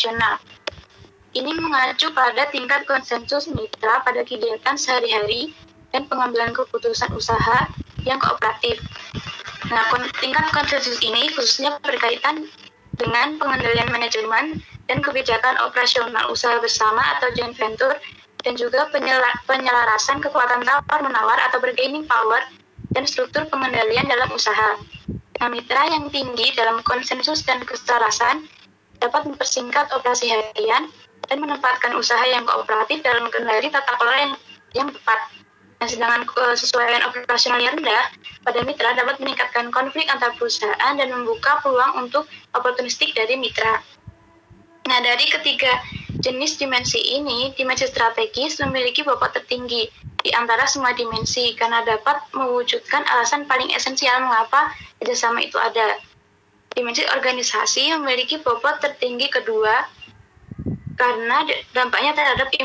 operasional. Ini mengacu pada tingkat konsensus mitra pada kegiatan sehari-hari dan pengambilan keputusan usaha yang kooperatif. Nah, tingkat konsensus ini khususnya berkaitan dengan pengendalian manajemen dan kebijakan operasional usaha bersama atau joint venture dan juga penyelarasan kekuatan tawar-menawar atau bargaining power dan struktur pengendalian dalam usaha. Nah, mitra yang tinggi dalam konsensus dan keselarasan dapat mempersingkat operasi harian dan menempatkan usaha yang kooperatif dalam kendali tata kelola yang, yang tepat. Nah, sedangkan kesesuaian operasional yang rendah pada mitra dapat meningkatkan konflik antar perusahaan dan membuka peluang untuk oportunistik dari mitra. Nah, dari ketiga jenis dimensi ini, dimensi strategis memiliki bobot tertinggi di antara semua dimensi karena dapat mewujudkan alasan paling esensial mengapa kerjasama itu ada. Dimensi organisasi memiliki bobot tertinggi kedua karena dampaknya terhadap